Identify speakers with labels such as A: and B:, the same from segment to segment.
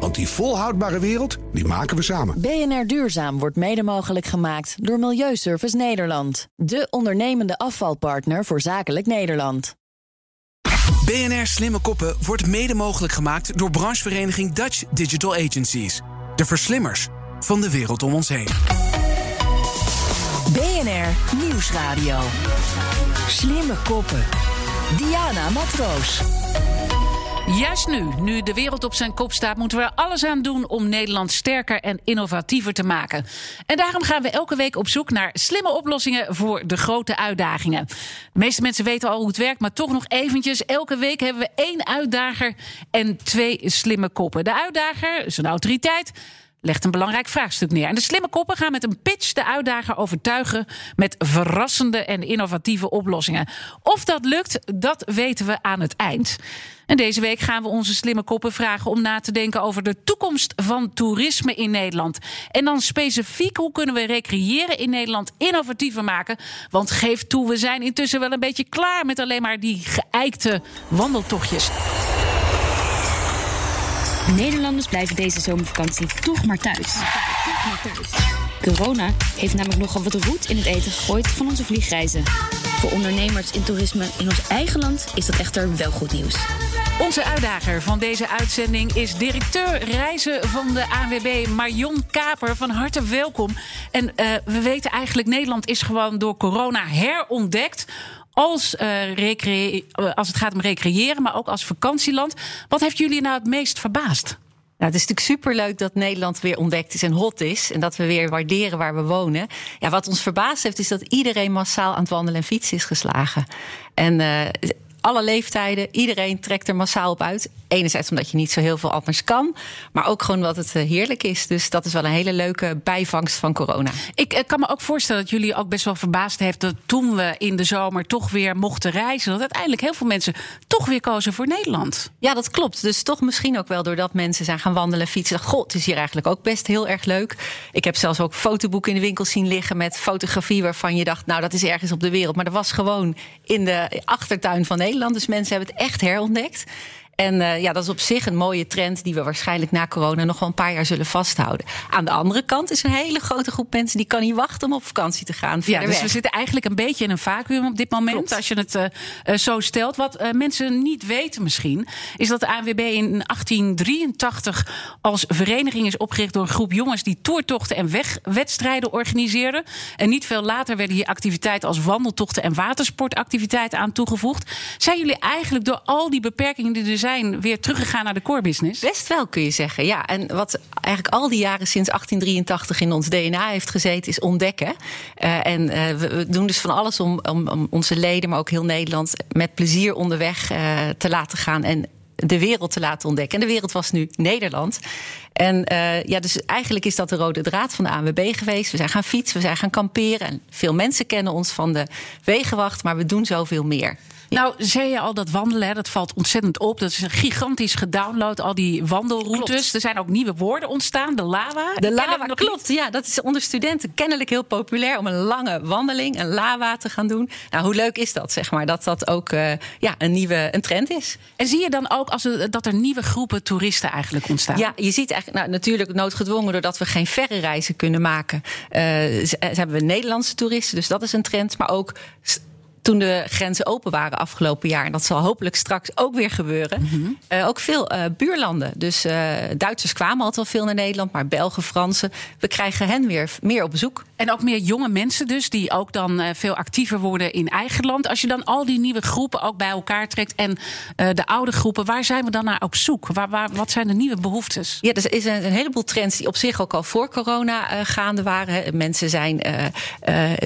A: Want die volhoudbare wereld, die maken we samen.
B: BNR Duurzaam wordt mede mogelijk gemaakt door Milieuservice Nederland. De ondernemende afvalpartner voor zakelijk Nederland.
C: BNR Slimme Koppen wordt mede mogelijk gemaakt door branchevereniging Dutch Digital Agencies. De verslimmers van de wereld om ons heen.
B: BNR Nieuwsradio. Slimme koppen. Diana Matroos.
D: Juist nu, nu de wereld op zijn kop staat, moeten we er alles aan doen om Nederland sterker en innovatiever te maken. En daarom gaan we elke week op zoek naar slimme oplossingen voor de grote uitdagingen. De meeste mensen weten al hoe het werkt, maar toch nog eventjes. Elke week hebben we één uitdager en twee slimme koppen. De uitdager een autoriteit legt een belangrijk vraagstuk neer. En de slimme koppen gaan met een pitch de uitdager overtuigen met verrassende en innovatieve oplossingen. Of dat lukt, dat weten we aan het eind. En deze week gaan we onze slimme koppen vragen om na te denken over de toekomst van toerisme in Nederland. En dan specifiek hoe kunnen we recreëren in Nederland innovatiever maken? Want geef toe, we zijn intussen wel een beetje klaar met alleen maar die geëikte wandeltochtjes.
E: Nederlanders blijven deze zomervakantie toch maar thuis. Corona heeft namelijk nogal wat roet in het eten gegooid van onze vliegreizen. Voor ondernemers in toerisme in ons eigen land is dat echter wel goed nieuws.
D: Onze uitdager van deze uitzending is directeur reizen van de ANWB Marion Kaper. Van harte welkom. En uh, we weten eigenlijk, Nederland is gewoon door corona herontdekt als, uh, als het gaat om recreëren, maar ook als vakantieland. Wat heeft jullie nou het meest verbaasd?
F: Nou, het is natuurlijk superleuk dat Nederland weer ontdekt is en hot is. En dat we weer waarderen waar we wonen. Ja, wat ons verbaasd heeft, is dat iedereen massaal aan het wandelen en fietsen is geslagen. En uh, alle leeftijden, iedereen trekt er massaal op uit. Enerzijds omdat je niet zo heel veel anders kan, maar ook gewoon omdat het heerlijk is. Dus dat is wel een hele leuke bijvangst van corona.
D: Ik kan me ook voorstellen dat jullie ook best wel verbaasd heeft dat toen we in de zomer toch weer mochten reizen, dat uiteindelijk heel veel mensen toch weer kozen voor Nederland.
F: Ja, dat klopt. Dus toch misschien ook wel doordat mensen zijn gaan wandelen, fietsen. God, het is hier eigenlijk ook best heel erg leuk. Ik heb zelfs ook fotoboeken in de winkel zien liggen met fotografie waarvan je dacht, nou dat is ergens op de wereld, maar dat was gewoon in de achtertuin van Nederland. Dus mensen hebben het echt herontdekt. En uh, ja, dat is op zich een mooie trend die we waarschijnlijk na corona nog wel een paar jaar zullen vasthouden. Aan de andere kant is een hele grote groep mensen die kan niet wachten om op vakantie te gaan.
D: Ja, dus we zitten eigenlijk een beetje in een vacuüm op dit moment, Klopt. als je het uh, uh, zo stelt. Wat mensen niet weten misschien, is dat de ANWB in 1883 als vereniging is opgericht door een groep jongens die toertochten en wegwedstrijden organiseerden. En niet veel later werden hier activiteiten als wandeltochten en watersportactiviteiten aan toegevoegd. Zijn jullie eigenlijk door al die beperkingen die er zijn weer teruggegaan naar de core business?
F: Best wel, kun je zeggen. Ja, en wat eigenlijk al die jaren sinds 1883 in ons DNA heeft gezeten, is ontdekken. Uh, en uh, we doen dus van alles om, om, om, onze leden, maar ook heel Nederland, met plezier onderweg uh, te laten gaan. En de wereld te laten ontdekken. En de wereld was nu Nederland. En ja, dus eigenlijk is dat de rode draad van de ANWB geweest. We zijn gaan fietsen, we zijn gaan kamperen. En veel mensen kennen ons van de Wegenwacht, maar we doen zoveel meer.
D: Nou, zei je al dat wandelen, hè, dat valt ontzettend op. Dat is gigantisch gedownload, al die wandelroutes. Klopt. Er zijn ook nieuwe woorden ontstaan, de lava.
F: De lava, klopt. Ja, dat is onder studenten kennelijk heel populair... om een lange wandeling, een lava te gaan doen. Nou, hoe leuk is dat, zeg maar, dat dat ook uh, ja, een nieuwe een trend is.
D: En zie je dan ook als er, dat er nieuwe groepen toeristen eigenlijk ontstaan?
F: Ja, je ziet eigenlijk, nou, natuurlijk noodgedwongen... doordat we geen verre reizen kunnen maken. Uh, hebben we Nederlandse toeristen, dus dat is een trend. Maar ook toen de grenzen open waren afgelopen jaar. En dat zal hopelijk straks ook weer gebeuren. Mm -hmm. uh, ook veel uh, buurlanden. Dus uh, Duitsers kwamen altijd al veel naar Nederland, maar Belgen, Fransen. We krijgen hen weer meer op bezoek.
D: En ook meer jonge mensen dus, die ook dan veel actiever worden in eigen land. Als je dan al die nieuwe groepen ook bij elkaar trekt en de oude groepen, waar zijn we dan naar op zoek? Waar, wat zijn de nieuwe behoeftes?
F: Ja, er is een, heleboel trends die op zich ook al voor corona gaande waren. Mensen zijn,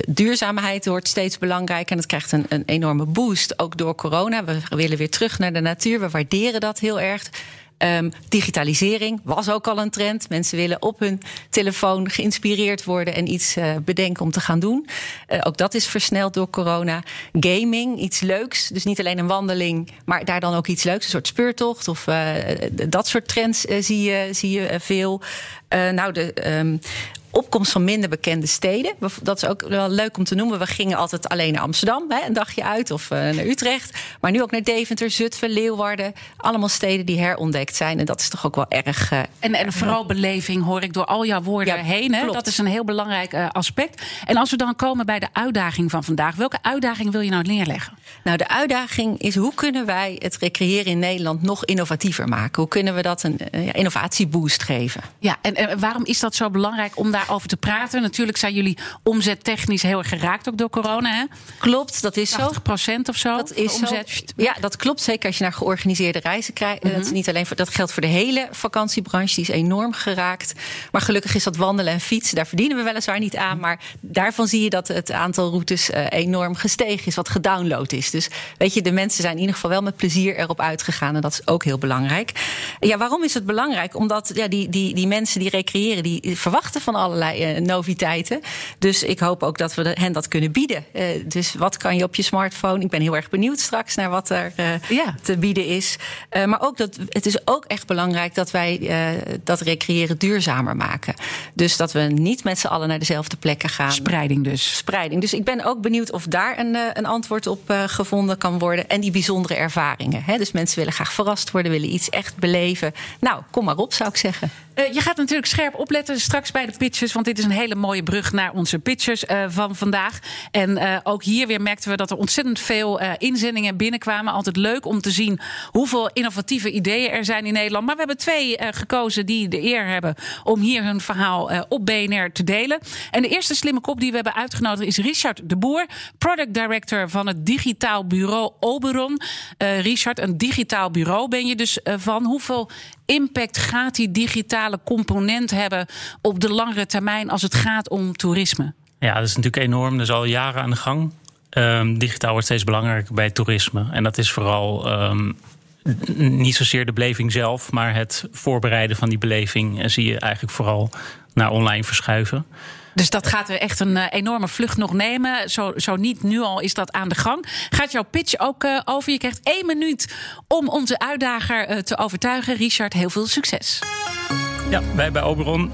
F: duurzaamheid wordt steeds belangrijker en dat krijgt een, een enorme boost, ook door corona. We willen weer terug naar de natuur. We waarderen dat heel erg. Ehm, digitalisering was ook al een trend. Mensen willen op hun telefoon geïnspireerd worden en iets uh, bedenken om te gaan doen. Uh, ook dat is versneld door corona. Gaming, iets leuks. Dus niet alleen een wandeling, maar daar dan ook iets leuks. Een soort speurtocht of uh, dat soort trends zie, je, zie je veel. nou, de um, opkomst van minder bekende steden. Dat is ook wel leuk om te noemen. We gingen altijd alleen naar Amsterdam, hè, een dagje uit, of uh, naar Utrecht. Maar nu ook naar Deventer, Zutphen, Leeuwarden. Allemaal steden die herontdekt zijn. En dat is toch ook wel erg. Uh,
D: en, en vooral beleving hoor ik door al jouw woorden ja, heen. Hè? Dat is een heel belangrijk uh, aspect. En als we dan komen bij de uitdaging van vandaag, welke uitdaging wil je nou neerleggen?
F: Nou, de uitdaging is hoe kunnen wij het recreëren in Nederland nog innovatiever maken? Hoe kunnen we dat een innovatieboost geven?
D: Ja, en, en waarom is dat zo belangrijk om daar over te praten. Natuurlijk zijn jullie omzettechnisch heel erg geraakt ook door corona. Hè?
F: Klopt, dat is 80
D: zo. procent of zo.
F: Dat is omzet. Zo. Ja, dat klopt. Zeker als je naar georganiseerde reizen krijgt. Mm -hmm. Dat, is niet alleen voor, dat geldt voor de hele vakantiebranche. Die is enorm geraakt. Maar gelukkig is dat wandelen en fietsen. Daar verdienen we weliswaar niet aan. Maar daarvan zie je dat het aantal routes uh, enorm gestegen is. Wat gedownload is. Dus weet je, de mensen zijn in ieder geval wel met plezier erop uitgegaan. En dat is ook heel belangrijk. Ja, waarom is het belangrijk? Omdat ja, die, die, die mensen die recreëren, die verwachten van allerlei uh, noviteiten. Dus ik hoop ook dat we hen dat kunnen bieden. Uh, dus wat kan je op je smartphone? Ik ben heel erg benieuwd straks naar wat er ja. te bieden is. maar ook dat, het is ook echt belangrijk dat wij dat recreëren duurzamer maken. Dus dat we niet met z'n allen naar dezelfde plekken gaan.
D: Spreiding dus.
F: Spreiding. Dus ik ben ook benieuwd of daar een, een antwoord op gevonden kan worden. En die bijzondere ervaringen. Hè? Dus mensen willen graag verrast worden, willen iets echt beleven. Nou, kom maar op, zou ik zeggen.
D: Uh, je gaat natuurlijk scherp opletten straks bij de pitches. Want dit is een hele mooie brug naar onze pitches uh, van vandaag. En uh, ook hier weer merkten we dat er ontzettend veel inzendingen binnenkwamen. Altijd leuk om te zien hoeveel innovatieve ideeën er zijn in Nederland. Maar we hebben twee gekozen die de eer hebben om hier hun verhaal op BNR te delen. En de eerste slimme kop die we hebben uitgenodigd is Richard de Boer, product director van het digitaal bureau Oberon. Richard, een digitaal bureau ben je dus van. Hoeveel impact gaat die digitale component hebben op de langere termijn als het gaat om toerisme?
G: Ja, dat is natuurlijk enorm. Dat is al jaren aan de gang. Um, digitaal wordt steeds belangrijker bij toerisme. En dat is vooral um, niet zozeer de beleving zelf, maar het voorbereiden van die beleving zie je eigenlijk vooral naar online verschuiven.
D: Dus dat gaat er echt een uh, enorme vlucht nog nemen. Zo, zo niet nu al is dat aan de gang. Gaat jouw pitch ook uh, over? Je krijgt één minuut om onze uitdager uh, te overtuigen. Richard, heel veel succes.
G: Ja, wij bij Oberon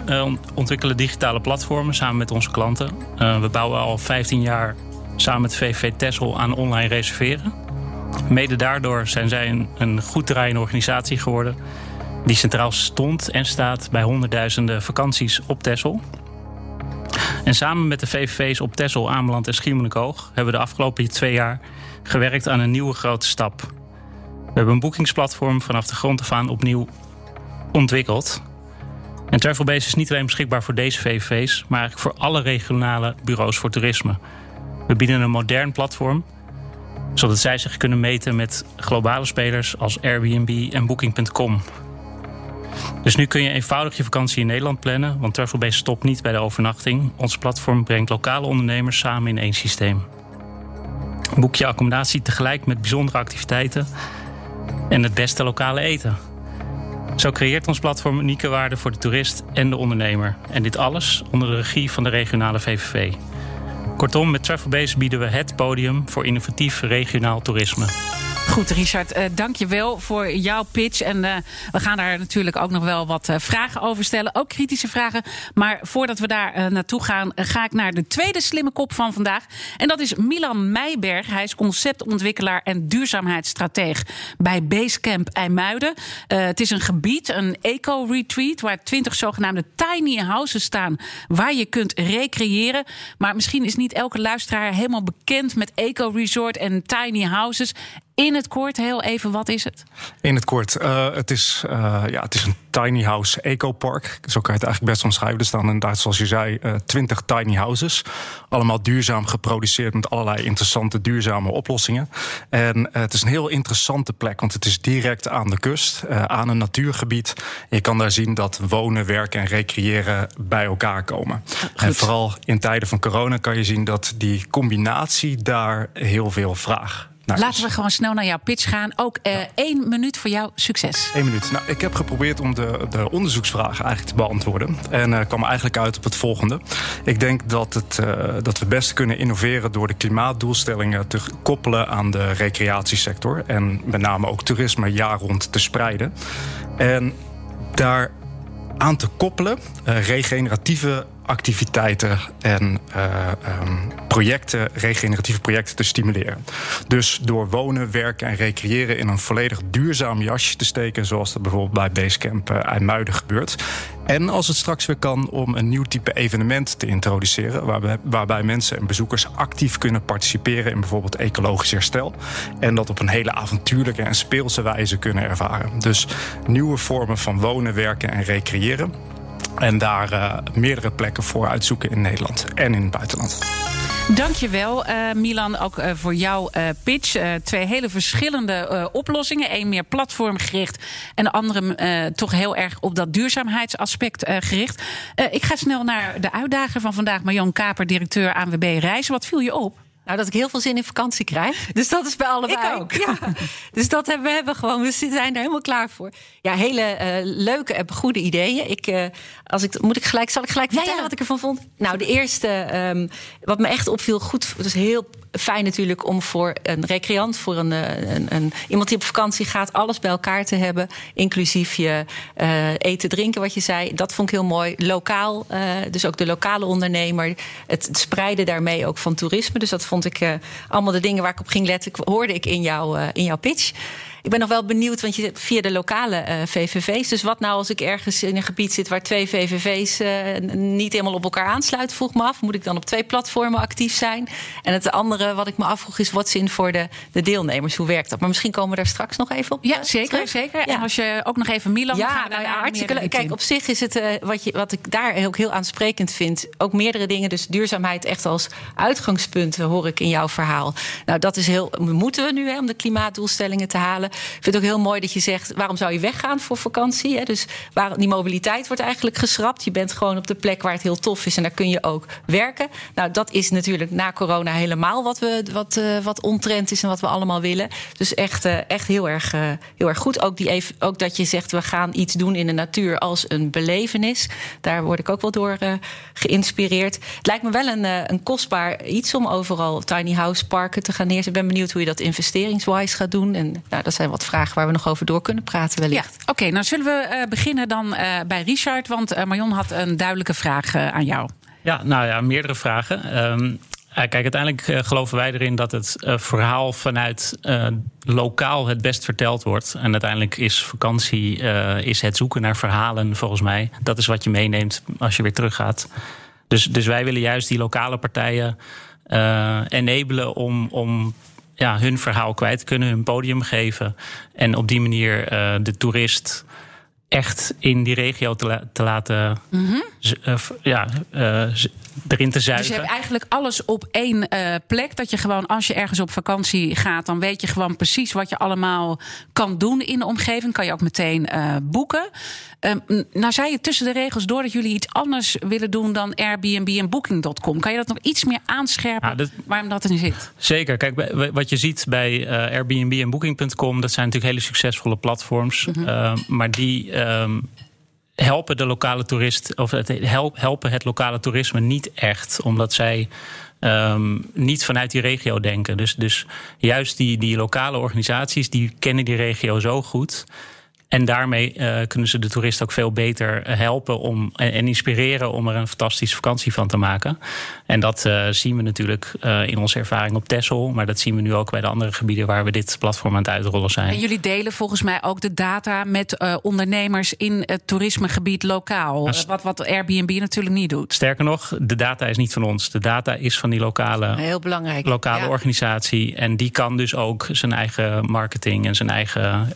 G: ontwikkelen digitale platformen samen met onze klanten. we bouwen al 15 jaar samen met VV Tessel aan online reserveren. Mede daardoor zijn zij een, een goed draaiende organisatie geworden. Die centraal stond en staat bij honderdduizenden vakanties op Tessel. En samen met de VVV's op Texel, Ameland en Schiermonnikoog... hebben we de afgelopen twee jaar gewerkt aan een nieuwe grote stap. We hebben een boekingsplatform vanaf de grond af aan opnieuw ontwikkeld. En Travelbase is niet alleen beschikbaar voor deze VVV's... maar eigenlijk voor alle regionale bureaus voor toerisme. We bieden een modern platform zodat zij zich kunnen meten met globale spelers als Airbnb en Booking.com. Dus nu kun je eenvoudig je vakantie in Nederland plannen, want Travelbase stopt niet bij de overnachting. Ons platform brengt lokale ondernemers samen in één systeem. Boek je accommodatie tegelijk met bijzondere activiteiten en het beste lokale eten. Zo creëert ons platform unieke waarde voor de toerist en de ondernemer. En dit alles onder de regie van de regionale VVV. Kortom, met Travelbase bieden we het podium voor innovatief regionaal toerisme.
D: Goed, Richard, uh, dank je wel voor jouw pitch. En uh, we gaan daar natuurlijk ook nog wel wat uh, vragen over stellen. Ook kritische vragen. Maar voordat we daar naartoe gaan, ga ik naar de tweede slimme kop van vandaag. En dat is Milan Meijberg. Hij is conceptontwikkelaar en duurzaamheidsstrateeg bij Basecamp IJmuiden. het is een gebied, een eco-retreat, waar twintig zogenaamde tiny houses staan. Waar je kunt recreëren. Maar misschien is niet elke luisteraar helemaal bekend met eco-resort en tiny houses. In het kort, heel even, wat is het?
H: In het kort, uh, het, is, uh, ja, het is een tiny house eco-park. Zo kan je het eigenlijk best omschrijven. Er staan inderdaad, zoals je zei, uh, 20 tiny houses. Allemaal duurzaam geproduceerd met allerlei interessante duurzame oplossingen. En het is een heel interessante plek, want het is direct aan de kust, aan een natuurgebied. je kan daar zien dat wonen, werken en recreëren bij elkaar komen. Goed. En vooral in tijden van corona kan je zien dat die combinatie daar heel veel vraag Nou,
D: Laten we gewoon snel naar jouw pitch gaan. Ook uh, één minuut voor jou. Succes.
H: Eén minuut. Nou, ik heb geprobeerd om de, de onderzoeksvragen eigenlijk te beantwoorden. En uh, kwam eigenlijk uit op het volgende. Ik denk dat, het, uh, dat we best kunnen innoveren door de klimaatdoelstellingen te koppelen aan de recreatiesector. En met name ook toerisme jaar rond te spreiden. En daar aan te koppelen regeneratieve activiteiten en uh, um, projecten, regeneratieve projecten te stimuleren. Dus door wonen, werken en recreëren in een volledig duurzaam jasje te steken, zoals dat bijvoorbeeld bij Basecamp uh, IJmuiden gebeurt. En als het straks weer kan, om een nieuw type evenement te introduceren, waarbij, waarbij mensen en bezoekers actief kunnen participeren in bijvoorbeeld ecologisch herstel. En dat op een hele avontuurlijke en speelse wijze kunnen ervaren. Dus nieuwe vormen van wonen, werken en recreëren. En daar uh, meerdere plekken voor uitzoeken in Nederland en in het buitenland.
D: Dankjewel, uh, Milan, ook uh, voor jouw pitch. twee hele verschillende oplossingen. Eén meer platformgericht en de andere toch heel erg op dat duurzaamheidsaspect gericht. ik ga snel naar de uitdager van vandaag, Marjan Kaper, directeur ANWB Reizen. Wat viel je op?
F: Nou, dat ik heel veel zin in vakantie krijg. Dus dat is bij allebei.
D: Ik ook.
F: Ja. Dus dat hebben we hebben gewoon. We zijn er helemaal klaar voor. Ja, hele uh, leuke en goede ideeën. Ik, uh, als ik, moet ik gelijk, zal ik gelijk vertellen ja, ja. wat ik ervan vond? Nou, de eerste, um, wat me echt opviel, goed. Het is heel fijn natuurlijk om voor een recreant, voor een, een, een, iemand die op vakantie gaat, alles bij elkaar te hebben. Inclusief je uh, eten, drinken, wat je zei. Dat vond ik heel mooi. Lokaal, dus ook de lokale ondernemer. Het, het, spreiden daarmee ook van toerisme. Dus dat vond ik uh, allemaal de dingen waar ik op ging letten, hoorde ik in, jou, in jouw pitch. Ik ben nog wel benieuwd, want je via de lokale uh, VVV's. Dus wat nou als ik ergens in een gebied zit waar twee VVV's uh, niet helemaal op elkaar aansluiten? Vroeg me af. Moet ik dan op twee platformen actief zijn? En het andere wat ik me afvroeg is wat zin voor de, de deelnemers? Hoe werkt dat? Maar misschien komen we daar straks nog even op.
D: Ja, zeker.
F: terug.
D: zeker. Ja. En als je ook nog even Milan
F: ja,
D: gaat.
F: Nou ja, hartstikke leuk. Kijk, op zich is het wat, je, wat ik daar ook heel aansprekend vind. Ook meerdere dingen. Dus duurzaamheid echt als uitgangspunt hoor ik in jouw verhaal. Nou, dat is heel. Moeten we nu hè, om de klimaatdoelstellingen te halen? Vind het ook heel mooi dat je zegt: waarom zou je weggaan voor vakantie? Hè? Dus waar, die mobiliteit wordt eigenlijk geschrapt. Je bent gewoon op de plek waar het heel tof is en daar kun je ook werken. Nou, dat is natuurlijk na corona helemaal wat, we, wat, uh, wat ontrend is en wat we allemaal willen. Dus echt, uh, echt heel, erg, uh, heel erg goed. Ook, die even, ook dat je zegt: we gaan iets doen in de natuur als een belevenis. Daar word ik ook wel door geïnspireerd. Het lijkt me wel een, een kostbaar iets om overal tiny house parken te gaan neerzetten. Ik ben benieuwd hoe je dat investeringswise gaat doen. En nou, dat zijn wat vragen waar we nog over door kunnen praten wellicht.
D: Ja, Oké, okay, nou zullen we uh, beginnen dan uh, bij Richard. Want uh, Marion had een duidelijke vraag aan jou.
G: Ja, nou ja, meerdere vragen. Um, kijk, uiteindelijk geloven wij erin dat het verhaal vanuit lokaal het best verteld wordt. En uiteindelijk is vakantie, is het zoeken naar verhalen volgens mij. Dat is wat je meeneemt als je weer teruggaat. Dus, dus wij willen juist die lokale partijen enabelen om... om ja, hun verhaal kwijt kunnen, hun podium geven. En op die manier uh, de toerist echt in die regio te, la te laten. Mm -hmm. uh, ja, uh, erin te zuigen.
D: Dus je hebt eigenlijk alles op één uh, plek. Dat je gewoon, als je ergens op vakantie gaat, dan weet je gewoon precies wat je allemaal kan doen in de omgeving. Kan je ook meteen boeken. Um, nou zei je tussen de regels door dat jullie iets anders willen doen dan Airbnb en Booking.com. Kan je dat nog iets meer aanscherpen dat, waarom dat er nu zit?
G: Zeker. Kijk, wat je ziet bij Airbnb en Booking.com, dat zijn natuurlijk hele succesvolle platforms. Mm -hmm. uh, maar die. Um, helpen de lokale toerist of het helpen het lokale toerisme niet echt, omdat zij um, niet vanuit die regio denken. Dus, dus juist die, die lokale organisaties die kennen die regio zo goed. En daarmee uh, kunnen ze de toerist ook veel beter helpen om, en, en, inspireren om er een fantastische vakantie van te maken. En dat uh, zien we natuurlijk uh, in onze ervaring op Texel. Maar dat zien we nu ook bij de andere gebieden waar we dit platform aan het uitrollen zijn.
D: En jullie delen volgens mij ook de data met ondernemers in het toerismegebied lokaal. Nou, wat, wat Airbnb natuurlijk niet doet.
G: Sterker nog, de data is niet van ons. De data is van die lokale,
F: Heel belangrijk.
G: lokale ja. organisatie. En die kan dus ook zijn eigen marketing en zijn eigen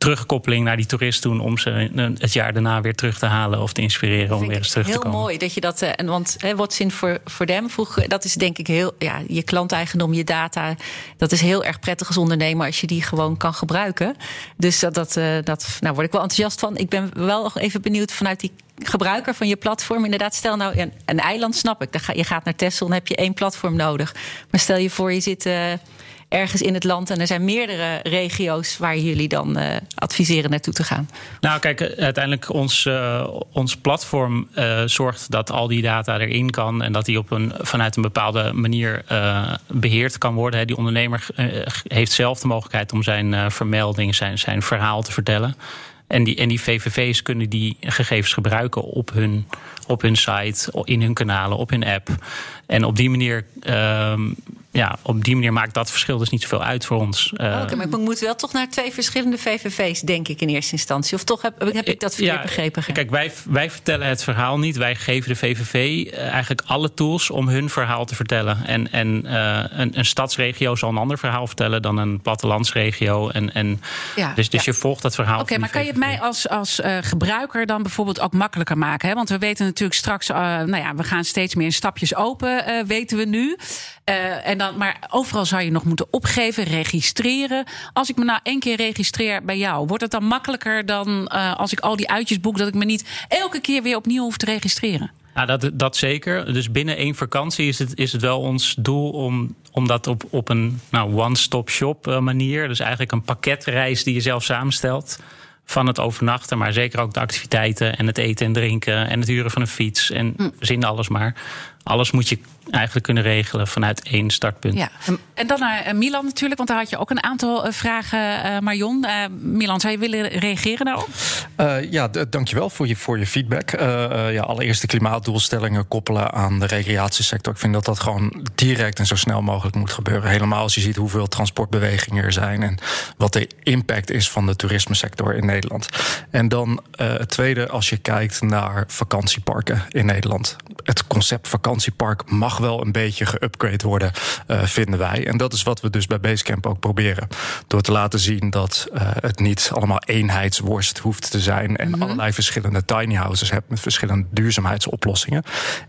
G: terugkoppeling naar die toerist doen om ze het jaar daarna weer terug te halen of te inspireren om weer eens terug te komen.
F: Heel mooi dat je dat. En want wat zin voor, voor them vroeg, dat is denk ik heel. Ja, je klanteigendom, je data. Dat is heel erg prettig als ondernemer als je die gewoon kan gebruiken. Dus dat, dat, dat nou word ik wel enthousiast van. Ik ben wel nog even benieuwd vanuit die gebruiker van je platform. Inderdaad, stel nou een, een eiland, snap ik. Je gaat naar Texel, dan heb je één platform nodig. Maar stel je voor, je zit. Uh, ergens in het land en er zijn meerdere regio's waar jullie dan uh, adviseren naartoe te gaan?
G: Nou, kijk, uiteindelijk ons, uh, ons platform zorgt dat al die data erin kan en dat die op een, vanuit een bepaalde manier beheerd kan worden. Die ondernemer heeft zelf de mogelijkheid om zijn vermelding, zijn, zijn verhaal te vertellen. En die, en die VVV's kunnen die gegevens gebruiken op hun, op hun site, in hun kanalen, op hun app. En op die manier um, ja, op die manier maakt dat verschil dus niet zoveel uit voor ons.
F: Uh, Oké, maar ik moet wel toch naar twee verschillende VVV's, denk ik in eerste instantie. Of toch heb, heb ik dat verkeerd ja, begrepen?
G: Kijk, wij, wij vertellen het verhaal niet. Wij geven de VVV uh, eigenlijk alle tools om hun verhaal te vertellen. En, en uh, een, een stadsregio zal een ander verhaal vertellen dan een plattelandsregio. En, en
D: ja,
G: dus dus
D: ja.
G: je volgt dat verhaal.
D: Oké, maar kan je het mij als, als gebruiker dan bijvoorbeeld ook makkelijker maken? Hè? Want we weten natuurlijk straks, nou ja, we gaan steeds meer stapjes open, weten we nu. En dan, maar overal zou je nog moeten opgeven, registreren. Als ik me nou één keer registreer bij jou, wordt het dan makkelijker dan uh, als ik al die uitjes boek, dat ik me niet elke keer weer opnieuw hoef te registreren?
G: Nou, dat, dat zeker. Dus binnen één vakantie is het, is het wel ons doel om, om dat op, op een nou, one-stop-shop uh, manier, dus eigenlijk een pakketreis die je zelf samenstelt van het overnachten, maar zeker ook de activiteiten en het eten en drinken en het huren van een fiets en hm. verzin alles maar. Alles moet je eigenlijk kunnen regelen vanuit één startpunt.
D: Ja. En dan naar eh, Milan natuurlijk, want daar had je ook een aantal eh, vragen, uh, Marion. Uh, Milan, zou je willen reageren daarop?
H: Uh, ja, dankjewel voor je, voor je feedback. ja, allereerst de klimaatdoelstellingen koppelen aan de recreatiesector. Ik vind dat dat gewoon direct en zo snel mogelijk moet gebeuren. Helemaal als je ziet hoeveel transportbewegingen er zijn en wat de impact is van de toerismesector in Nederland. En dan het tweede, als je kijkt naar vakantieparken in Nederland. Het concept vakantiepark mag wel een beetje geupgrade worden, uh, vinden wij. En dat is wat we dus bij Basecamp ook proberen. Door te laten zien dat uh, het niet allemaal eenheidsworst hoeft te zijn. En mm -hmm. allerlei verschillende tiny houses hebt met verschillende duurzaamheidsoplossingen.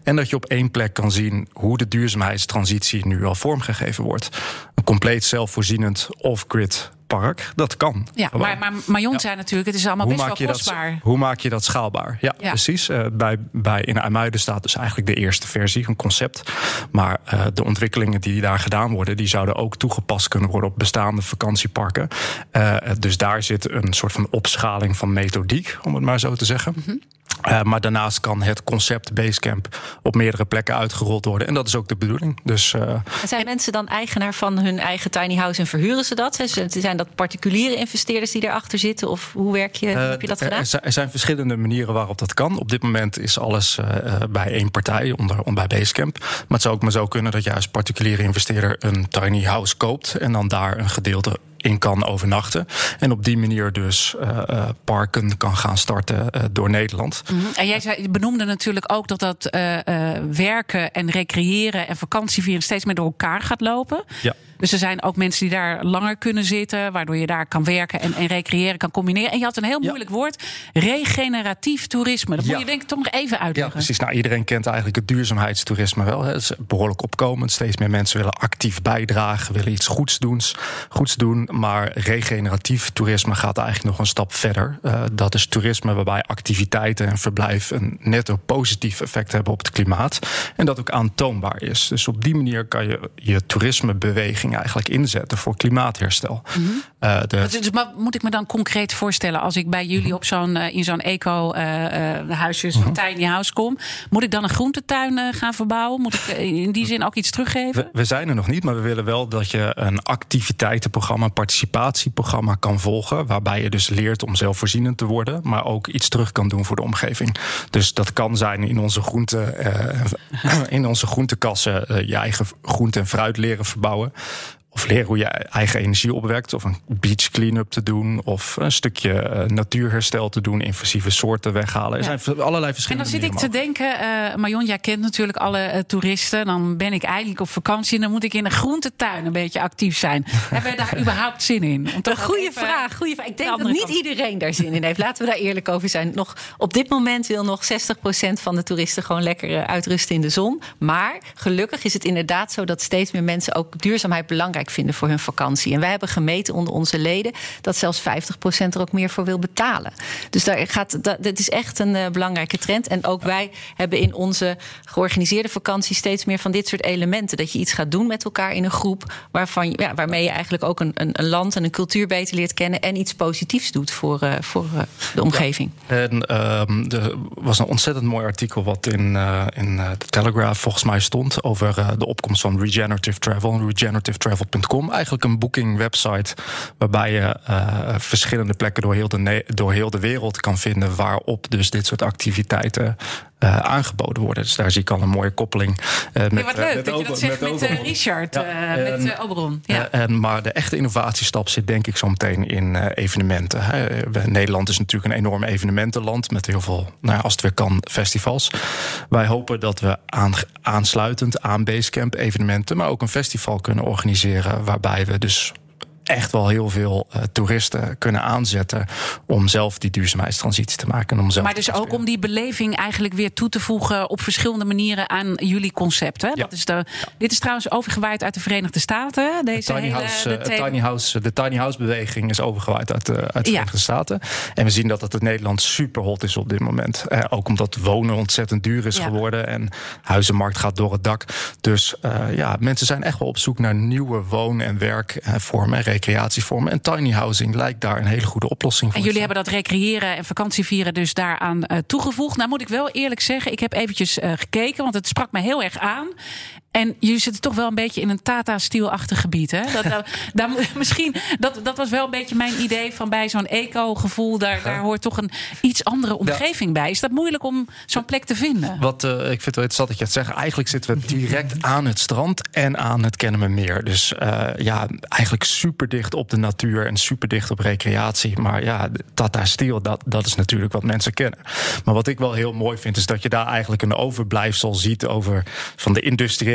H: En dat je op één plek kan zien hoe de duurzaamheidstransitie nu al vormgegeven wordt. Een compleet zelfvoorzienend off-grid park. Dat kan.
D: Ja, maar, maar ja. zei natuurlijk, het is allemaal
H: hoe
D: best wel kostbaar.
H: Dat, hoe maak je dat schaalbaar? Ja, ja. precies. Uh, bij, bij in IJmuiden staat dus eigenlijk de eerste versie, een concept. Maar uh, de ontwikkelingen die daar gedaan worden, die zouden ook toegepast kunnen worden op bestaande vakantieparken. Uh, dus daar zit een soort van opschaling van methodiek, om het maar zo te zeggen. Mm -hmm. Uh, maar daarnaast kan het concept Basecamp op meerdere plekken uitgerold worden. En dat is ook de bedoeling. Dus, uh,
F: zijn mensen dan eigenaar van hun eigen tiny house en verhuren ze dat? Zijn dat particuliere investeerders die erachter zitten? Of hoe werk je, uh, heb je dat gedaan?
H: Er zijn verschillende manieren waarop dat kan. Op dit moment is alles bij één partij, onder, onder bij Basecamp. Maar het zou ook maar zo kunnen dat juist particuliere investeerder een tiny house koopt en dan daar een gedeelte in kan overnachten. En op die manier dus uh, uh, parken kan gaan starten uh, door Nederland.
D: Mm -hmm. En jij zei, benoemde natuurlijk ook dat dat werken en recreëren en vakantievieren steeds meer door elkaar gaat lopen.
H: Ja.
D: Dus er zijn ook mensen die daar langer kunnen zitten, waardoor je daar kan werken en, en recreëren kan combineren. En je had een heel moeilijk ja. woord: regeneratief toerisme. Dat ja. moet je denk ik toch nog even uitleggen.
H: Ja, precies. Nou, iedereen kent eigenlijk het duurzaamheidstoerisme wel. Het is behoorlijk opkomend. Steeds meer mensen willen actief bijdragen, willen iets goeds doen. Goeds doen maar regeneratief toerisme gaat eigenlijk nog een stap verder. Uh, dat is toerisme waarbij activiteiten en verblijf een netto positief effect hebben op het klimaat. En dat ook aantoonbaar is. Dus op die manier kan je je toerismebeweging eigenlijk inzetten voor klimaatherstel.
D: Mm -hmm. uh, de... dus, maar moet ik me dan concreet voorstellen, als ik bij jullie -hmm. op zo'n, uh, in zo'n eco-huisje, zo'n mm -hmm. tiny house kom, moet ik dan een groentetuin gaan verbouwen? Moet ik in die zin ook iets teruggeven?
H: We, we, zijn er nog niet, maar we willen wel dat je een activiteitenprogramma, een participatieprogramma kan volgen. Waarbij je dus leert om zelfvoorzienend te worden, maar ook iets terug kan doen voor de omgeving. Dus dat kan zijn in onze groente, uh, in onze groentekassen uh, je eigen groente en fruit leren verbouwen. Of leren hoe je eigen energie opwekt. Of een beach clean-up te doen. Of een stukje uh, natuurherstel te doen. Invasieve soorten weghalen. Er ja. zijn allerlei verschillende
D: En dan zit ik te denken, uh, Marion, jij kent natuurlijk alle uh, toeristen. Dan ben ik eigenlijk op vakantie. En dan moet ik in een groentetuin een beetje actief zijn. Hebben we daar überhaupt zin in?
F: Een goede vraag, goede vraag. Ik denk dat niet kant. iedereen daar zin in heeft. Laten we daar eerlijk over zijn. Nog, op dit moment wil nog 60% van de toeristen gewoon lekker uitrusten in de zon. Maar gelukkig is het inderdaad zo dat steeds meer mensen ook duurzaamheid belangrijk belangrijk vinden voor hun vakantie. En wij hebben gemeten onder onze leden dat zelfs 50% er ook meer voor wil betalen. Dus daar gaat, dat, dit is echt een uh, belangrijke trend. En ook wij hebben in onze georganiseerde vakantie steeds meer van dit soort elementen. Dat je iets gaat doen met elkaar in een groep waarvan, ja, waarmee je eigenlijk ook een, een, een land en een cultuur beter leert kennen en iets positiefs doet voor, uh, voor uh, de omgeving.
H: Ja. En er was een ontzettend mooi artikel wat in, in de Telegraph volgens mij stond over de opkomst van regenerative travel, Eigenlijk een booking website waarbij je verschillende plekken door heel, de, door heel de wereld kan vinden waarop dus dit soort activiteiten uh, aangeboden worden. Dus daar zie ik al een mooie koppeling.
D: Uh, met, ja, wat leuk met dat je dat zegt met, met Richard, ja, met Oberon. Ja.
H: En, maar de echte innovatiestap zit denk ik zo meteen in evenementen. Hè. Nederland is natuurlijk een enorm evenementenland met heel veel, nou ja, als het weer kan, festivals. Wij hopen dat we aan, aansluitend aan Basecamp evenementen, maar ook een festival kunnen organiseren waarbij we dus echt wel heel veel uh, toeristen kunnen aanzetten om zelf die duurzaamheidstransitie te maken. om zelf
D: maar dus ook om die beleving eigenlijk weer toe te voegen op verschillende manieren aan jullie concept. Hè? Ja. Dat is de, dit is trouwens overgewaaid uit de Verenigde Staten. Deze
H: de tiny,
D: hele,
H: house, de, tiny house, de tiny house beweging is overgewaaid uit, de, uit de Verenigde. Staten. En we zien dat het in Nederland super hot is op dit moment. Eh, ook omdat wonen ontzettend duur is geworden en huizenmarkt gaat door het dak. Dus uh, ja, mensen zijn echt wel op zoek naar nieuwe woon- en werkvormen recreatievormen. En tiny housing lijkt daar een hele goede oplossing voor.
D: En jullie hebben dat recreëren en vakantievieren dus daaraan uh, toegevoegd. Nou moet ik wel eerlijk zeggen, ik heb eventjes uh, gekeken, want het sprak me heel erg aan. En jullie zitten toch wel een beetje in een Tata-stielachtig gebied. Hè? Dat, daar, misschien, dat, dat was wel een beetje mijn idee van bij zo'n eco-gevoel. Daar, daar hoort toch een iets andere omgeving ja. bij. Is dat moeilijk om zo'n plek te vinden?
H: Wat uh, ik vind het wel interessant dat je het zegt. Eigenlijk zitten we direct aan het strand en aan het Kennemermeer. Dus uh, ja, eigenlijk super dicht op de natuur en super dicht op recreatie. Maar ja, Tata-stiel, dat, dat is natuurlijk wat mensen kennen. Maar wat ik wel heel mooi vind, is dat je daar eigenlijk een overblijfsel ziet over van de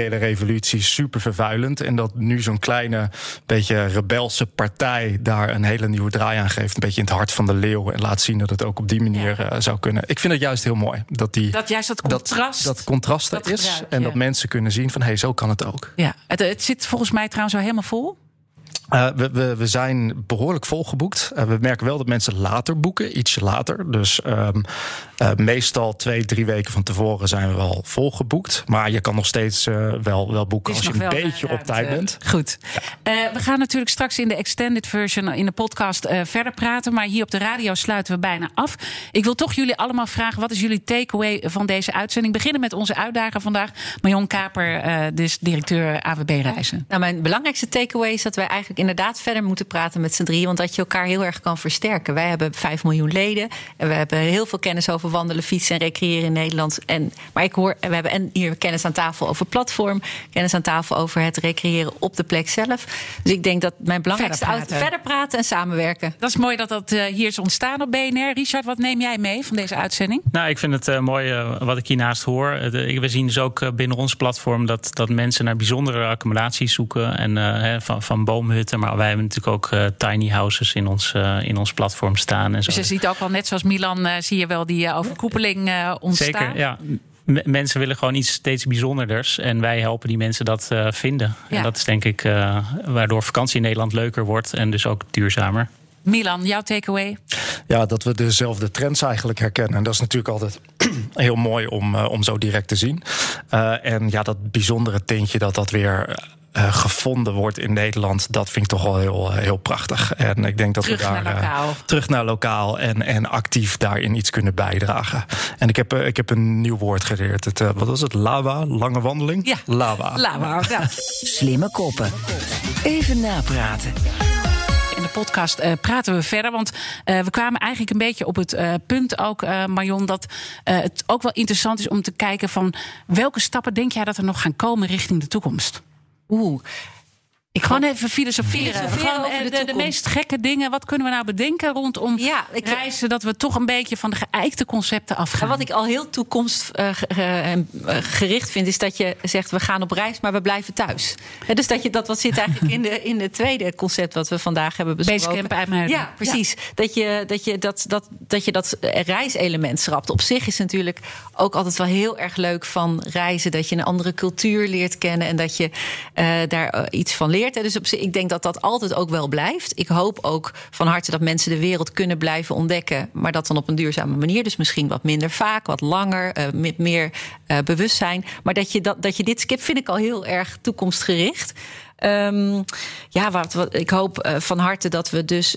H: industriële revolutie super vervuilend. En dat nu zo'n kleine, beetje rebelse partij daar een hele nieuwe draai aan geeft. Een beetje in het hart van de leeuw. En laat zien dat het ook op die manier ja. uh, zou kunnen. Ik vind het juist heel mooi. Dat, die,
D: dat juist dat contrast.
H: Dat, dat contrast er is. Gebruik, en ja. dat mensen kunnen zien van hé, hey, zo kan het ook.
D: Ja, het, het zit volgens mij trouwens al helemaal vol.
H: Uh, we, we, we, zijn behoorlijk volgeboekt. Uh, we merken wel dat mensen later boeken, ietsje later. Dus um, uh, meestal twee, drie weken van tevoren zijn we wel volgeboekt. Maar je kan nog steeds wel, wel boeken als je een beetje op tijd bent.
D: Goed. Ja. we gaan natuurlijk straks in de extended version in de podcast verder praten. Maar hier op de radio sluiten we bijna af. Ik wil toch jullie allemaal vragen: wat is jullie takeaway van deze uitzending? Beginnen met onze uitdager vandaag, Marion Kaper, dus directeur AWB Reizen.
F: Nou, mijn belangrijkste takeaway is dat wij eigenlijk inderdaad verder moeten praten met z'n drieën. Want dat je elkaar heel erg kan versterken. Wij hebben 5 miljoen leden. En we hebben heel veel kennis over wandelen, fietsen en recreëren in Nederland. En, maar ik hoor, we hebben en hier kennis aan tafel over platform. Kennis aan tafel over het recreëren op de plek zelf. Dus ik denk dat mijn belangrijkste
D: verder praten,
F: verder praten en samenwerken.
D: Dat is mooi dat dat uh, hier is ontstaan op BNR. Richard, wat neem jij mee van deze uitzending?
G: Nou, ik vind het uh, mooi uh, wat ik hiernaast hoor. we zien dus ook binnen ons platform dat, dat mensen naar bijzondere accommodaties zoeken. En van, van Maar wij hebben natuurlijk ook uh, tiny houses in ons, uh, in ons platform staan. En zo.
D: Dus je ziet ook al, net zoals Milan, uh, zie je wel die overkoepeling ontstaan.
G: Zeker, ja. M mensen willen gewoon iets steeds bijzonderders. En wij helpen die mensen dat vinden. Ja. En dat is denk ik waardoor vakantie in Nederland leuker wordt. En dus ook duurzamer.
D: Milan, jouw takeaway?
H: Ja, dat we dezelfde trends eigenlijk herkennen. En dat is natuurlijk altijd heel mooi om, uh, om zo direct te zien. Uh, en ja, dat bijzondere tintje dat dat weer uh, gevonden wordt in Nederland, dat vind ik toch wel heel, heel prachtig. En ik denk dat
D: terug
H: we daar
D: naar lokaal.
H: Uh, terug naar lokaal en, en actief daarin iets kunnen bijdragen. En ik heb, uh, ik heb een nieuw woord geleerd. Het, wat was het? Lava? Lange wandeling?
D: Ja.
H: Lava.
D: Lava. Ja.
B: Slimme koppen. Even napraten
D: podcast uh, praten we verder. Want uh, we kwamen eigenlijk een beetje op het uh, punt ook, Marion, dat het ook wel interessant is om te kijken van welke stappen denk jij dat er nog gaan komen richting de toekomst?
F: Oeh.
D: Ik gewoon even filosoferen.
F: filosoferen
D: gewoon
F: over de,
D: de, de, meest gekke dingen. Wat kunnen we nou bedenken rondom
F: ja, ik,
D: reizen? Dat we toch een beetje van de geëikte concepten afgaan.
F: Wat ik al heel toekomstgericht vind, is dat je zegt: we gaan op reis, maar we blijven thuis. Dus dat, je, dat wat zit eigenlijk in, de, in het tweede concept wat we vandaag hebben besproken.
D: Basecamp
F: Ja, precies. Ja. Dat, je, dat, je dat, dat, dat je dat reiselement schrapt. Op zich is natuurlijk ook altijd wel heel erg leuk van reizen. Dat je een andere cultuur leert kennen en dat je uh, daar iets van leert. Dus op, ik denk dat dat altijd ook wel blijft. Ik hoop ook van harte dat mensen de wereld kunnen blijven ontdekken. Maar dat dan op een duurzame manier. Dus misschien wat minder vaak, wat langer, eh, met meer eh, bewustzijn. Maar dat je, dat, dat je dit skip vind ik al heel erg toekomstgericht. Ehm, ja, wat, ik hoop eh, van harte dat we dus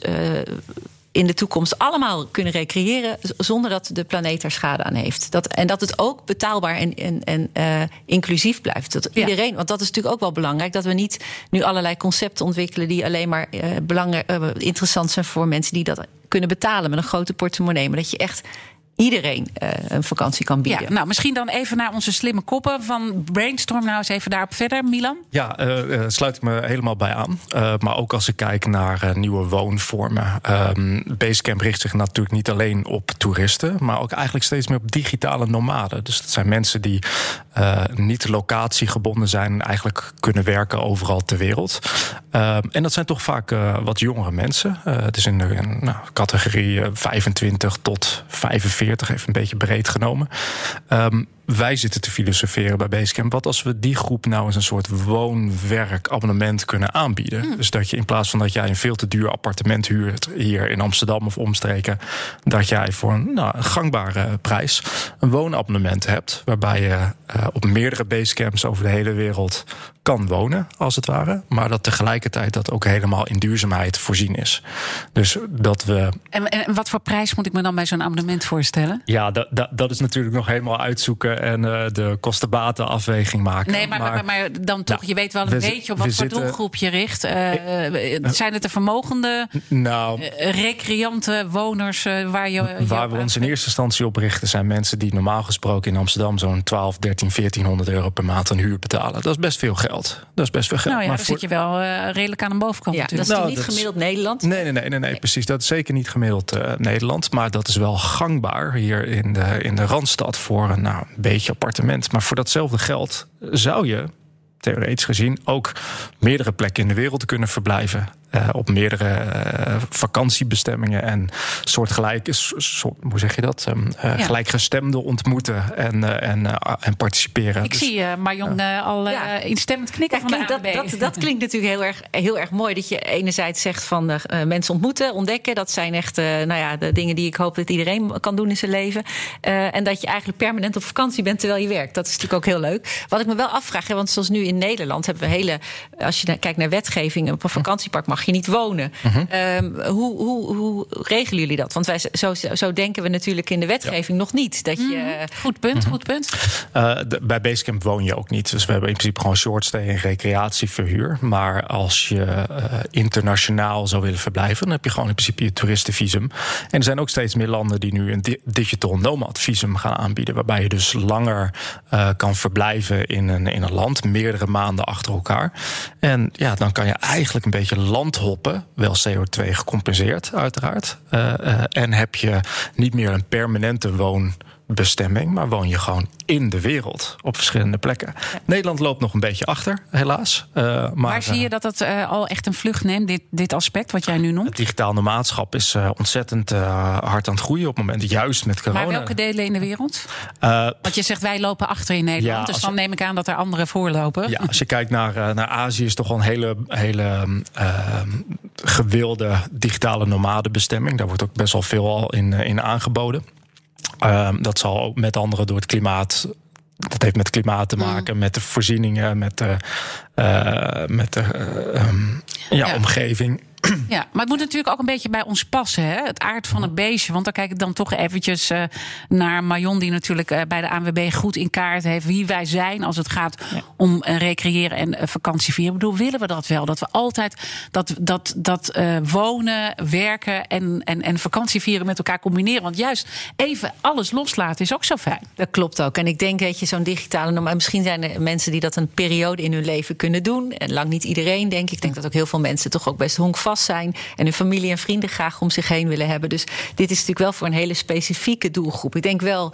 F: in de toekomst allemaal kunnen recreëren zonder dat de planeet er schade aan heeft. Dat, en dat het ook betaalbaar en, en, en eh, inclusief blijft. Dat
D: Ja.
F: iedereen, want dat is natuurlijk ook wel belangrijk, dat we niet nu allerlei concepten ontwikkelen die alleen maar belangrijk, eh, interessant zijn voor mensen die dat kunnen betalen met een grote portemonnee. Maar dat je echt iedereen eh, een vakantie kan bieden.
D: Ja, nou, misschien dan even naar onze slimme koppen van Brainstorm nou eens even daarop verder, Milan.
H: Ja, eh, eh, sluit ik me helemaal bij aan. Eh, maar ook als ik kijk naar eh, nieuwe woonvormen. Ehm, Basecamp richt zich natuurlijk niet alleen op toeristen, maar ook eigenlijk steeds meer op digitale nomaden. Dus dat zijn mensen die eh, niet locatiegebonden zijn en eigenlijk kunnen werken overal ter wereld. Ehm, en dat zijn toch vaak eh, wat jongere mensen. Eh, het is in de nou, categorie eh, 25 tot 45, even een beetje breed genomen. Ehm, wij zitten te filosoferen bij Basecamp. Wat als we die groep nou eens een soort woon-werk-abonnement kunnen aanbieden? Dus dat je in plaats van dat jij een veel te duur appartement huurt hier in Amsterdam of omstreken, dat jij voor een, nou, een gangbare prijs een woonabonnement hebt. Waarbij je eh, op meerdere Basecamps over de hele wereld kan wonen, als het ware. Maar dat tegelijkertijd dat ook helemaal in duurzaamheid voorzien is. Dus dat we
D: En, en wat voor prijs moet ik me dan bij zo'n abonnement voorstellen?
H: ja, dat, dat, dat is natuurlijk nog helemaal uitzoeken en eh, de kosten-baten-afweging maken.
D: Nee, maar, maar, maar dan toch,
H: Nou,
D: je weet wel een
H: we
D: beetje op wat voor
H: zitten-
D: doelgroep je richt. Eh, zijn het de vermogende,
H: Nou,
D: eh, recreante woners eh, waar je.
H: waar we ons in eerste instantie op richten... zijn mensen die normaal gesproken in Amsterdam... zo'n 12, 13, 1400 euro per maand aan huur betalen. Dat is best veel geld. Dat is best veel geld.
D: Nou ja,
H: Maar
D: dan
H: voor-
D: zit je wel eh, redelijk aan de bovenkant
F: Ja, dat is
D: natuurlijk.
H: Nou,
F: niet
H: dat is-
F: gemiddeld Nederland.
H: Nee, nee, nee, nee, nee, precies. Dat is zeker niet gemiddeld eh, Nederland. Maar dat is wel gangbaar hier in de, in de Randstad voor een nou, een beetje appartement. Maar voor datzelfde geld zou je, theoretisch gezien, ook meerdere plekken in de wereld kunnen verblijven. Eh, op meerdere eh, vakantiebestemmingen en soortgelijke, s- soort, hoe zeg je dat? Ehm, eh,
D: Ja.
H: Gelijkgestemden ontmoeten en, eh, en, eh, en participeren.
D: Ik
H: Dus-
D: zie eh Marion al eh,
F: Ja.
D: instemmend knikken
F: Ja,
D: van de
F: dat, dat, dat klinkt natuurlijk heel erg, heel erg mooi. Dat je enerzijds zegt van mensen ontmoeten, ontdekken. Dat zijn echt eh, nou ja, de dingen die ik hoop dat iedereen kan doen in zijn leven. Eh, en dat je eigenlijk permanent op vakantie bent terwijl je werkt. Dat is natuurlijk ook heel leuk. Wat ik me wel afvraag, hè, want zoals nu in Nederland hebben we hele. Als je kijkt naar wetgeving, op een vakantiepark mag je niet wonen. Ehm, hoe, hoe, hoe regelen jullie dat? Want wij, zo, zo, denken we natuurlijk in de wetgeving nog niet. Dat je.
D: Goed punt, goed punt.
H: Uh, de- bij Basecamp woon je ook niet. Dus we hebben in principe gewoon short stay en recreatieverhuur. Maar als je uh, internationaal zou willen verblijven, dan heb je gewoon in principe je toeristenvisum. En er zijn ook steeds meer landen die nu een di- digital nomad visum gaan aanbieden. Waarbij je dus langer uh, kan verblijven in een, in een land, meerdere maanden achter elkaar. En ja, dan kan je eigenlijk een beetje landhoppen, wel CO2 gecompenseerd, uiteraard. Uh, uh, en heb je niet meer een permanente woon bestemming, maar woon je gewoon in de wereld op verschillende plekken. Ja. Nederland loopt nog een beetje achter, helaas. Uh, maar
D: Waar zie je dat het uh, al echt een vlucht neemt, dit, dit aspect wat jij nu noemt?
H: Het digitaal is uh, ontzettend hard aan het groeien op het moment, juist met corona.
D: Maar welke delen in de wereld? Want je zegt wij lopen achter in Nederland, ja, dus dan je, neem ik aan dat er anderen voorlopen.
H: Ja, als je kijkt naar, naar Azië is toch wel een hele, hele gewilde digitale nomadenbestemming. Daar wordt ook best wel veel al in, in aangeboden. Um, dat zal ook met andere door het klimaat. Dat heeft met klimaat te maken, mm. met de voorzieningen, met de, uh, met de um, ja, ja, omgeving.
D: Ja, maar het moet natuurlijk ook een beetje bij ons passen, hè? het aard van het beestje. Want dan kijk ik dan toch eventjes uh, naar Marion, die natuurlijk uh, bij de ANWB goed in kaart heeft wie wij zijn als het gaat ja. om uh, recreëren en vakantie vieren. Ik bedoel, willen we dat wel? Dat we altijd dat, dat, dat wonen, werken en, en, en vakantie vieren met elkaar combineren. Want juist even alles loslaten is ook zo fijn.
F: Dat klopt ook. En ik denk, weet je, zo'n digitale normaal. Misschien zijn er mensen die dat een periode in hun leven kunnen doen. En lang niet iedereen, denk ik. Ik denk dat ook heel veel mensen toch ook best honkvast zijn en hun familie en vrienden graag om zich heen willen hebben. Dus dit is natuurlijk wel voor een hele specifieke doelgroep. Ik denk wel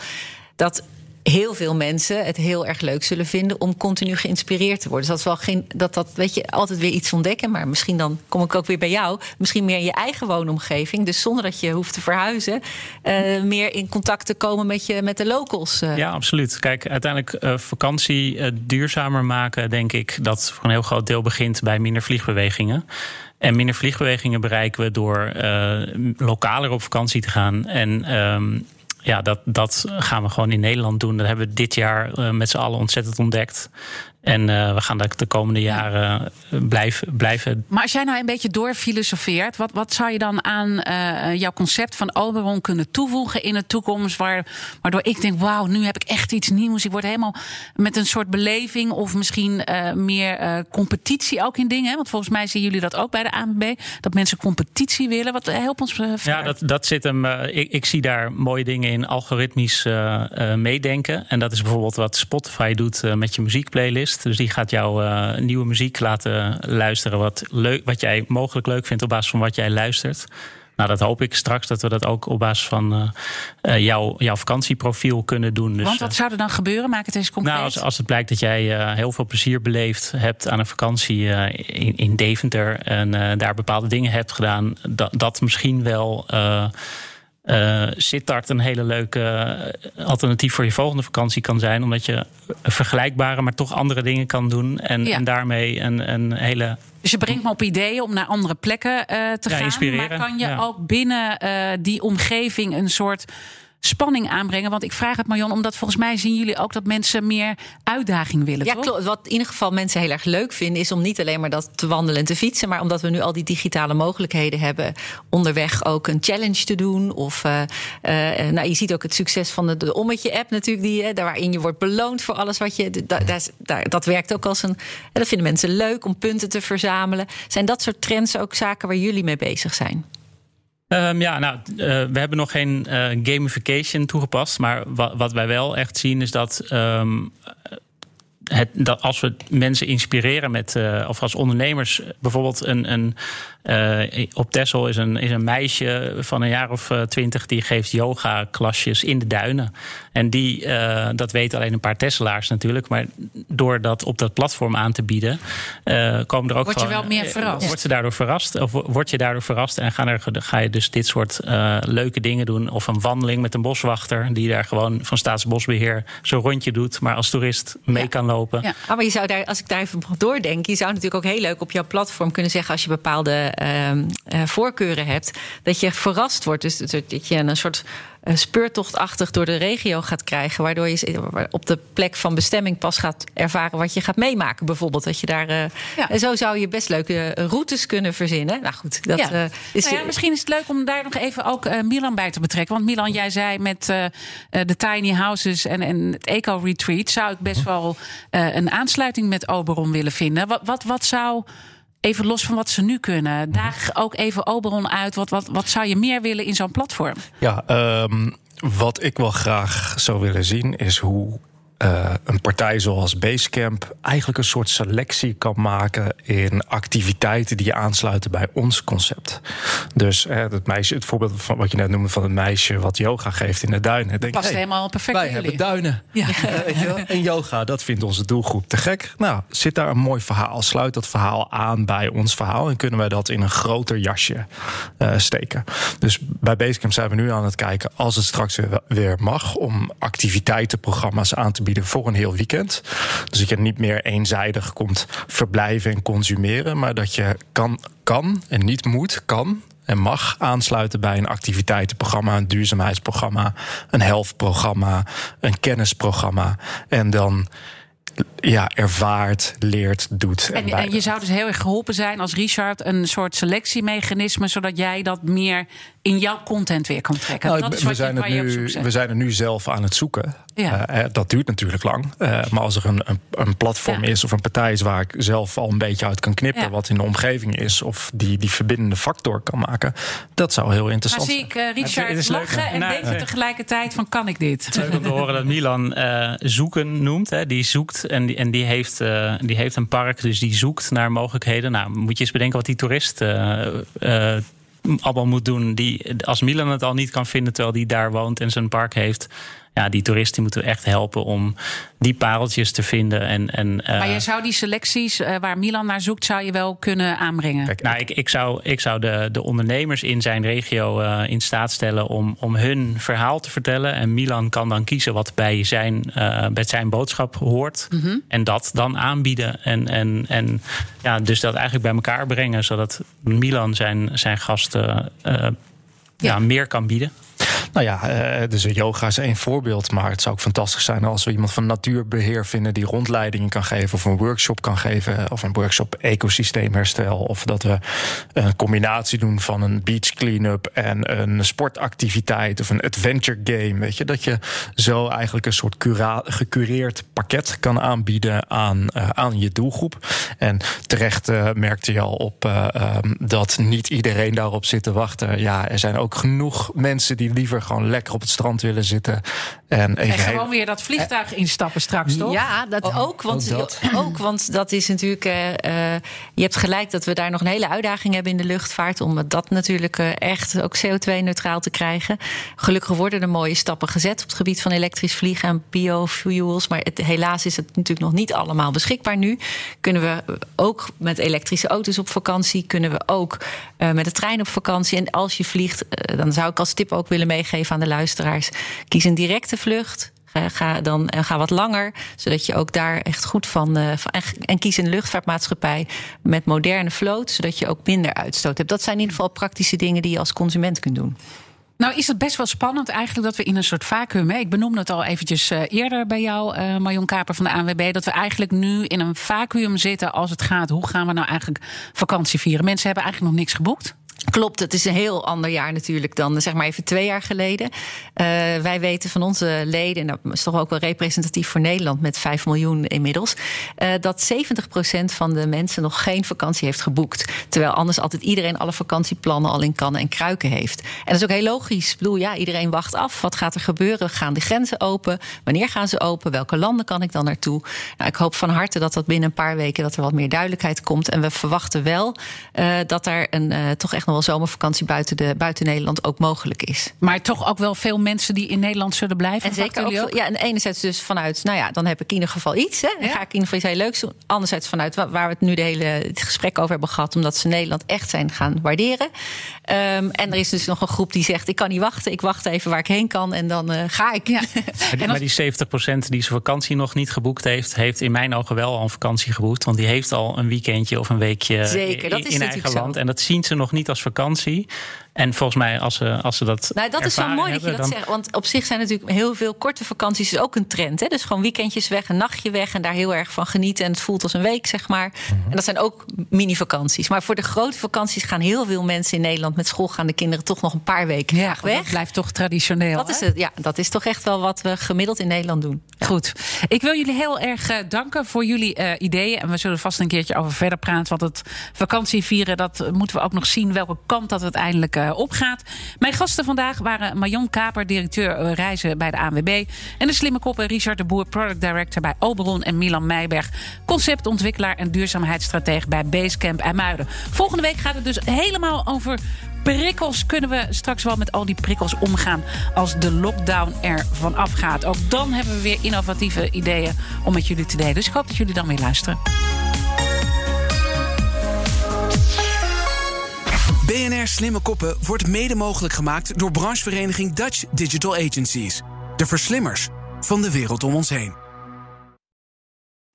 F: dat heel veel mensen het heel erg leuk zullen vinden om continu geïnspireerd te worden. Dus dat is wel geen, dat, dat weet je, altijd weer iets ontdekken. Maar misschien dan kom ik ook weer bij jou. Misschien meer in je eigen woonomgeving. Dus zonder dat je hoeft te verhuizen. Uh, meer in contact te komen met, je, met de locals.
G: Uh. Ja, absoluut. Kijk, uiteindelijk uh, vakantie duurzamer maken, denk ik, dat voor een heel groot deel begint bij minder vliegbewegingen. En minder vliegbewegingen bereiken we door lokaler op vakantie te gaan. En um, ja, dat, dat gaan we gewoon in Nederland doen. Dat hebben we dit jaar uh, met z'n allen ontzettend ontdekt. En uh, we gaan dat de komende jaren uh, blijven, blijven.
D: Maar als jij nou een beetje doorfilosofeert, wat, wat zou je dan aan uh, jouw concept van Oberon kunnen toevoegen in de toekomst? Waar, waardoor ik denk, wauw, nu heb ik echt iets nieuws. Ik word helemaal met een soort beleving of misschien meer competitie ook in dingen. Hè? Want volgens mij zien jullie dat ook bij de ANB. Dat mensen competitie willen. Wat help ons verder.
G: Ja, dat, dat zit hem. ik, ik zie daar mooie dingen in algoritmisch meedenken. En dat is bijvoorbeeld wat Spotify doet met je muziekplaylist. Dus die gaat jou uh, nieuwe muziek laten luisteren. Wat, leuk, wat jij mogelijk leuk vindt op basis van wat jij luistert. Nou, dat hoop ik straks dat we dat ook op basis van uh, jouw, jouw vakantieprofiel kunnen doen.
D: Dus, Want wat zou er dan gebeuren? Maak het eens concreet.
G: Nou, als, als het blijkt dat jij uh, heel veel plezier beleefd hebt aan een vakantie uh, in, in Deventer en daar bepaalde dingen hebt gedaan, dat, dat misschien wel uh, Sittard een hele leuke eh, alternatief voor je volgende vakantie kan zijn. Omdat je vergelijkbare, maar toch andere dingen kan doen. En, en daarmee een, een hele
D: dus je brengt me op ideeën om naar andere plekken uh, te ja, gaan. Inspireren. Maar kan je ook binnen uh, die omgeving een soort spanning aanbrengen. Want ik vraag het Marion, omdat volgens mij zien jullie ook dat mensen meer uitdaging willen.
F: Ja,
D: toch?
F: klopt. Wat in ieder geval mensen heel erg leuk vinden, is om niet alleen maar dat te wandelen en te fietsen, maar omdat we nu al die digitale mogelijkheden hebben, onderweg ook een challenge te doen. Of uh, uh, nou, je ziet ook het succes van de, de Ommetje-app natuurlijk, die, daar waarin je wordt beloond voor alles wat je. Dat, dat werkt ook als een. Dat vinden mensen leuk om punten te verzamelen. Zijn dat soort trends ook zaken waar jullie mee bezig zijn?
G: Um, ja, nou, uh, we hebben nog geen uh, gamification toegepast. Maar wat, wat, wij wel echt zien is dat um, het, dat als we mensen inspireren met, uh, of als ondernemers bijvoorbeeld een, een uh, op Texel is een, is een meisje van een jaar of uh, twintig die geeft yoga klasjes in de duinen. En die, dat weten alleen een paar Tesselaars natuurlijk, maar door dat op dat platform aan te bieden, komen er ook
D: Word je wel meer verrast?
G: Wordt ze daardoor verrast? Of word je daardoor verrast en gaan er, ga je dus dit soort leuke dingen doen? Of een wandeling met een boswachter die daar gewoon van Staatsbosbeheer zo'n rondje doet, maar als toerist mee ja. kan lopen.
F: Ja. Ah, maar je zou daar, als ik daar even doordenk, je zou natuurlijk ook heel leuk op jouw platform kunnen zeggen als je bepaalde uh, uh, voorkeuren hebt, dat je verrast wordt. Dus dat je een soort speurtochtachtig door de regio gaat krijgen. Waardoor je op de plek van bestemming pas gaat ervaren wat je gaat meemaken. Bijvoorbeeld dat je daar. Uh, ja. En zo zou je best leuke routes kunnen verzinnen. Nou goed, dat
D: ja. Uh, is. Nou ja, misschien is het leuk om daar nog even ook uh, Milan bij te betrekken. Want Milan, jij zei met de tiny houses en, en het eco-retreat. zou ik best wel een aansluiting met Oberon willen vinden. Wat, wat, wat zou even los van wat ze nu kunnen. Daag ook even Oberon uit. Wat, wat, wat zou je meer willen in zo'n platform?
H: Ja, um, wat ik wel graag zou willen zien is hoe uh, een partij zoals Basecamp eigenlijk een soort selectie kan maken in activiteiten die aansluiten bij ons concept. Dus uh, het, meisje, het voorbeeld van wat je net noemde van het meisje wat yoga geeft in de duinen. Denk,
D: Past
H: hey,
D: helemaal perfect.
H: Wij hebben duinen. Ja. Uh, en yoga, dat vindt onze doelgroep te gek. Nou, zit daar een mooi verhaal? Sluit dat verhaal aan bij ons verhaal en kunnen wij dat in een groter jasje steken? Dus bij Basecamp zijn we nu aan het kijken, als het straks weer, weer mag, om activiteitenprogramma's aan te bieden voor een heel weekend. Dus dat je niet meer eenzijdig komt verblijven en consumeren, maar dat je kan, kan en niet moet, kan en mag aansluiten bij een activiteitenprogramma, een duurzaamheidsprogramma, een health-programma, een kennisprogramma. En dan ja, ervaart, leert, doet.
D: En, en, je zou dus heel erg geholpen zijn als Richard een soort selectiemechanisme, zodat jij dat meer in jouw content weer kan trekken.
H: Nou,
D: dat
H: is we, zijn het nu, we zijn er nu zelf aan het zoeken. Ja. Uh, dat duurt natuurlijk lang. Uh, maar als er een, een, een platform ja. is of een partij is waar ik zelf al een beetje uit kan knippen, ja. wat in de omgeving is, of die die verbindende factor kan maken, dat zou heel interessant
D: zijn. Maar zie ik uh, Richard lachen leuk, en nou, denk je tegelijkertijd van kan ik dit?
G: Het is leuk om te horen dat Milan zoeken noemt. Hè. Die zoekt en die, en die, heeft, die heeft een park, dus die zoekt naar mogelijkheden. Nou, moet je eens bedenken wat die toerist allemaal moet doen. Die, als Milan het al niet kan vinden terwijl hij daar woont en zijn park heeft. Ja, die toeristen moeten we echt helpen om die pareltjes te vinden. En, en,
D: maar je zou die selecties waar Milan naar zoekt, zou je wel kunnen aanbrengen?
G: Kijk, nou, ik, ik zou, ik zou de, de ondernemers in zijn regio in staat stellen om, om hun verhaal te vertellen. En Milan kan dan kiezen wat bij zijn, bij zijn boodschap hoort. Mhm. En dat dan aanbieden. En, en, en ja, dus dat eigenlijk bij elkaar brengen, zodat Milan zijn, zijn gasten uh, ja. meer kan bieden.
H: Nou ja, uh, dus yoga is één voorbeeld. Maar het zou ook fantastisch zijn als we iemand van natuurbeheer vinden die rondleidingen kan geven. Of een workshop kan geven. Of een workshop ecosysteemherstel. Of dat we een combinatie doen van een beach cleanup en een sportactiviteit of een adventure game. Weet je, dat je zo eigenlijk een soort gecureerd pakket kan aanbieden aan, uh, aan je doelgroep. En terecht uh, merkte je al op um, dat niet iedereen daarop zit te wachten. Ja, er zijn ook genoeg mensen die liever gewoon lekker op het strand willen zitten. En, even
D: en gewoon weer dat vliegtuig instappen straks, toch?
F: Ja, dat oh, ook. Want dat. ook, want dat is natuurlijk. Uh, je hebt gelijk dat we daar nog een hele uitdaging hebben in de luchtvaart. Om dat natuurlijk uh, echt ook CO2-neutraal te krijgen. Gelukkig worden er mooie stappen gezet op het gebied van elektrisch vliegen en biofuels. Maar het, helaas is het natuurlijk nog niet allemaal beschikbaar nu. Kunnen we ook met elektrische auto's op vakantie? Kunnen we ook uh, met de trein op vakantie? En als je vliegt, dan zou ik als tip ook willen meegeven aan de luisteraars. Kies een directe vlucht. Ga, dan, en ga wat langer, zodat je ook daar echt goed van. Uh, en kies een luchtvaartmaatschappij met moderne vloot, zodat je ook minder uitstoot hebt. Dat zijn in ieder geval praktische dingen die je als consument kunt doen.
D: Nou is het best wel spannend eigenlijk dat we in een soort vacuüm... Ik benoemde het al eventjes uh, eerder bij jou, Marion Kaper van de ANWB... dat we eigenlijk nu in een vacuüm zitten als het gaat... hoe gaan we nou eigenlijk vakantie vieren? Mensen hebben eigenlijk nog niks geboekt.
F: Klopt, het is een heel ander jaar natuurlijk dan zeg maar even twee jaar geleden. Uh, wij weten van onze leden, en dat is toch ook wel representatief voor Nederland met 5 miljoen inmiddels, uh, dat 70% van de mensen nog geen vakantie heeft geboekt. Terwijl anders altijd iedereen alle vakantieplannen al in kannen en kruiken heeft. En dat is ook heel logisch. Ik bedoel, ja, iedereen wacht af. Wat gaat er gebeuren? Gaan de grenzen open? Wanneer gaan ze open? Welke landen kan ik dan naartoe? Nou, ik hoop van harte dat dat binnen een paar weken dat er wat meer duidelijkheid komt. En we verwachten wel uh, dat er een toch echt nog wel zomervakantie buiten, de, buiten Nederland ook mogelijk is.
D: Maar toch ook wel veel mensen die in Nederland zullen blijven.
F: En zeker ook, ja, en enerzijds dus vanuit, nou ja, dan heb ik in ieder geval iets. Hè. Dan ga ik in ieder geval iets heel leuks doen. Anderzijds vanuit waar we het nu de hele het gesprek over hebben gehad, omdat ze Nederland echt zijn gaan waarderen. Um, en er is dus nog een groep die zegt: ik kan niet wachten, ik wacht even waar ik heen kan en dan uh, ga ik. Ja.
G: maar die 70% die zijn vakantie nog niet geboekt heeft, heeft in mijn ogen wel al een vakantie geboekt, want die heeft al een weekendje of een weekje
F: Zeker, dat is
G: in eigen land.
F: Zo.
G: En dat zien ze nog niet als vakantie. En volgens mij, als ze, als ze dat.
F: Nou, dat is zo mooi dat je dat dan... zegt. Want op zich zijn natuurlijk heel veel korte vakanties is ook een trend. Hè? Dus gewoon weekendjes weg, een nachtje weg en daar heel erg van genieten. En het voelt als een week, zeg maar. Mm -hmm. En dat zijn ook mini-vakanties. Maar voor de grote vakanties gaan heel veel mensen in Nederland met schoolgaande kinderen toch nog een paar weken
D: ja,
F: weg.
D: Dat blijft toch traditioneel.
F: Dat is, het, ja, dat is toch echt wel wat we gemiddeld in Nederland doen.
D: Ja. Goed. Ik wil jullie heel erg uh, danken voor jullie uh, ideeën. En we zullen vast een keertje over verder praten. Want het vakantievieren, dat moeten we ook nog zien welke kant dat uiteindelijk uh, opgaat. Mijn gasten vandaag waren Marion Kaper, directeur reizen bij de ANWB. En de slimme koppen Richard de Boer, product director bij Oberon. En Milan Meijberg, conceptontwikkelaar en duurzaamheidsstratege bij Basecamp IJmuiden. Volgende week gaat het dus helemaal over prikkels. Kunnen we straks wel met al die prikkels omgaan als de lockdown er vanaf gaat? Ook dan hebben we weer innovatieve ideeën om met jullie te delen. Dus ik hoop dat jullie dan weer luisteren.
C: BNR Slimme Koppen wordt mede mogelijk gemaakt door branchevereniging Dutch Digital Agencies. De verslimmers van de wereld om ons heen.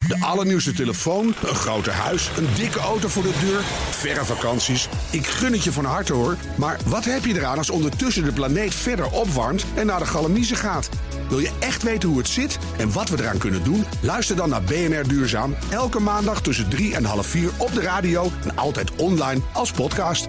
A: De allernieuwste telefoon, een groter huis, een dikke auto voor de deur, verre vakanties. Ik gun het je van harte hoor. Maar wat heb je eraan als ondertussen de planeet verder opwarmt en naar de galamiezen gaat? Wil je echt weten hoe het zit en wat we eraan kunnen doen? Luister dan naar BNR Duurzaam. Elke maandag tussen 3 en half 4 op de radio en altijd online als podcast.